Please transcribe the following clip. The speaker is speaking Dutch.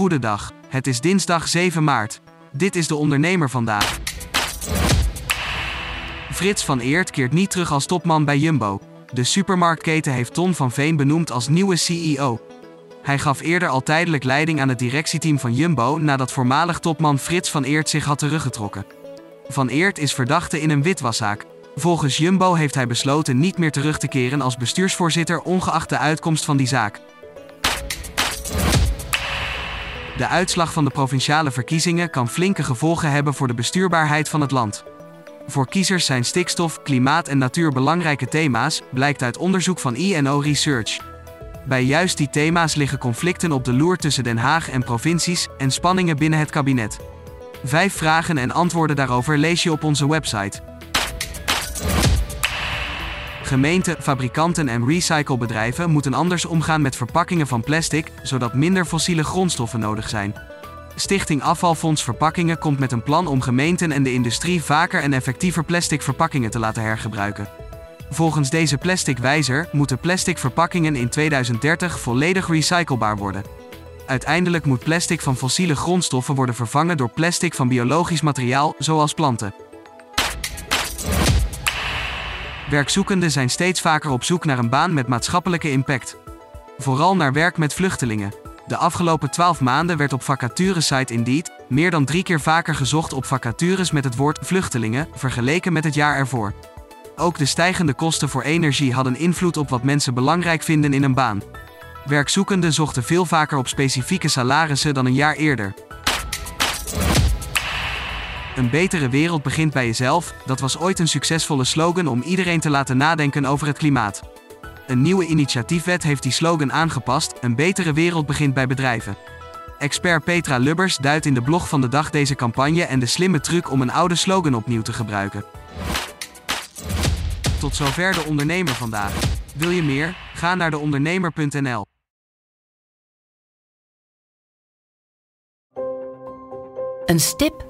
Goedendag. Het is dinsdag 7 maart. Dit is de ondernemer vandaag. Frits van Eert keert niet terug als topman bij Jumbo. De supermarktketen heeft Ton van Veen benoemd als nieuwe CEO. Hij gaf eerder al tijdelijk leiding aan het directieteam van Jumbo nadat voormalig topman Frits van Eert zich had teruggetrokken. Van Eert is verdachte in een witwaszaak. Volgens Jumbo heeft hij besloten niet meer terug te keren als bestuursvoorzitter ongeacht de uitkomst van die zaak. De uitslag van de provinciale verkiezingen kan flinke gevolgen hebben voor de bestuurbaarheid van het land. Voor kiezers zijn stikstof, klimaat en natuur belangrijke thema's, blijkt uit onderzoek van INO Research. Bij juist die thema's liggen conflicten op de loer tussen Den Haag en provincies en spanningen binnen het kabinet. Vijf vragen en antwoorden daarover lees je op onze website. Gemeenten, fabrikanten en recyclebedrijven moeten anders omgaan met verpakkingen van plastic, zodat minder fossiele grondstoffen nodig zijn. Stichting Afvalfonds Verpakkingen komt met een plan om gemeenten en de industrie vaker en effectiever plastic verpakkingen te laten hergebruiken. Volgens deze plastic wijzer moeten plastic verpakkingen in 2030 volledig recyclebaar worden. Uiteindelijk moet plastic van fossiele grondstoffen worden vervangen door plastic van biologisch materiaal, zoals planten. Werkzoekenden zijn steeds vaker op zoek naar een baan met maatschappelijke impact. Vooral naar werk met vluchtelingen. De afgelopen 12 maanden werd op vacaturesite Indeed meer dan drie keer vaker gezocht op vacatures met het woord vluchtelingen, vergeleken met het jaar ervoor. Ook de stijgende kosten voor energie hadden invloed op wat mensen belangrijk vinden in een baan. Werkzoekenden zochten veel vaker op specifieke salarissen dan een jaar eerder. Een betere wereld begint bij jezelf, dat was ooit een succesvolle slogan om iedereen te laten nadenken over het klimaat. Een nieuwe initiatiefwet heeft die slogan aangepast: Een betere wereld begint bij bedrijven. Expert Petra Lubbers duidt in de blog van de dag deze campagne en de slimme truc om een oude slogan opnieuw te gebruiken. Tot zover de ondernemer vandaag. Wil je meer? Ga naar deondernemer.nl. Een stip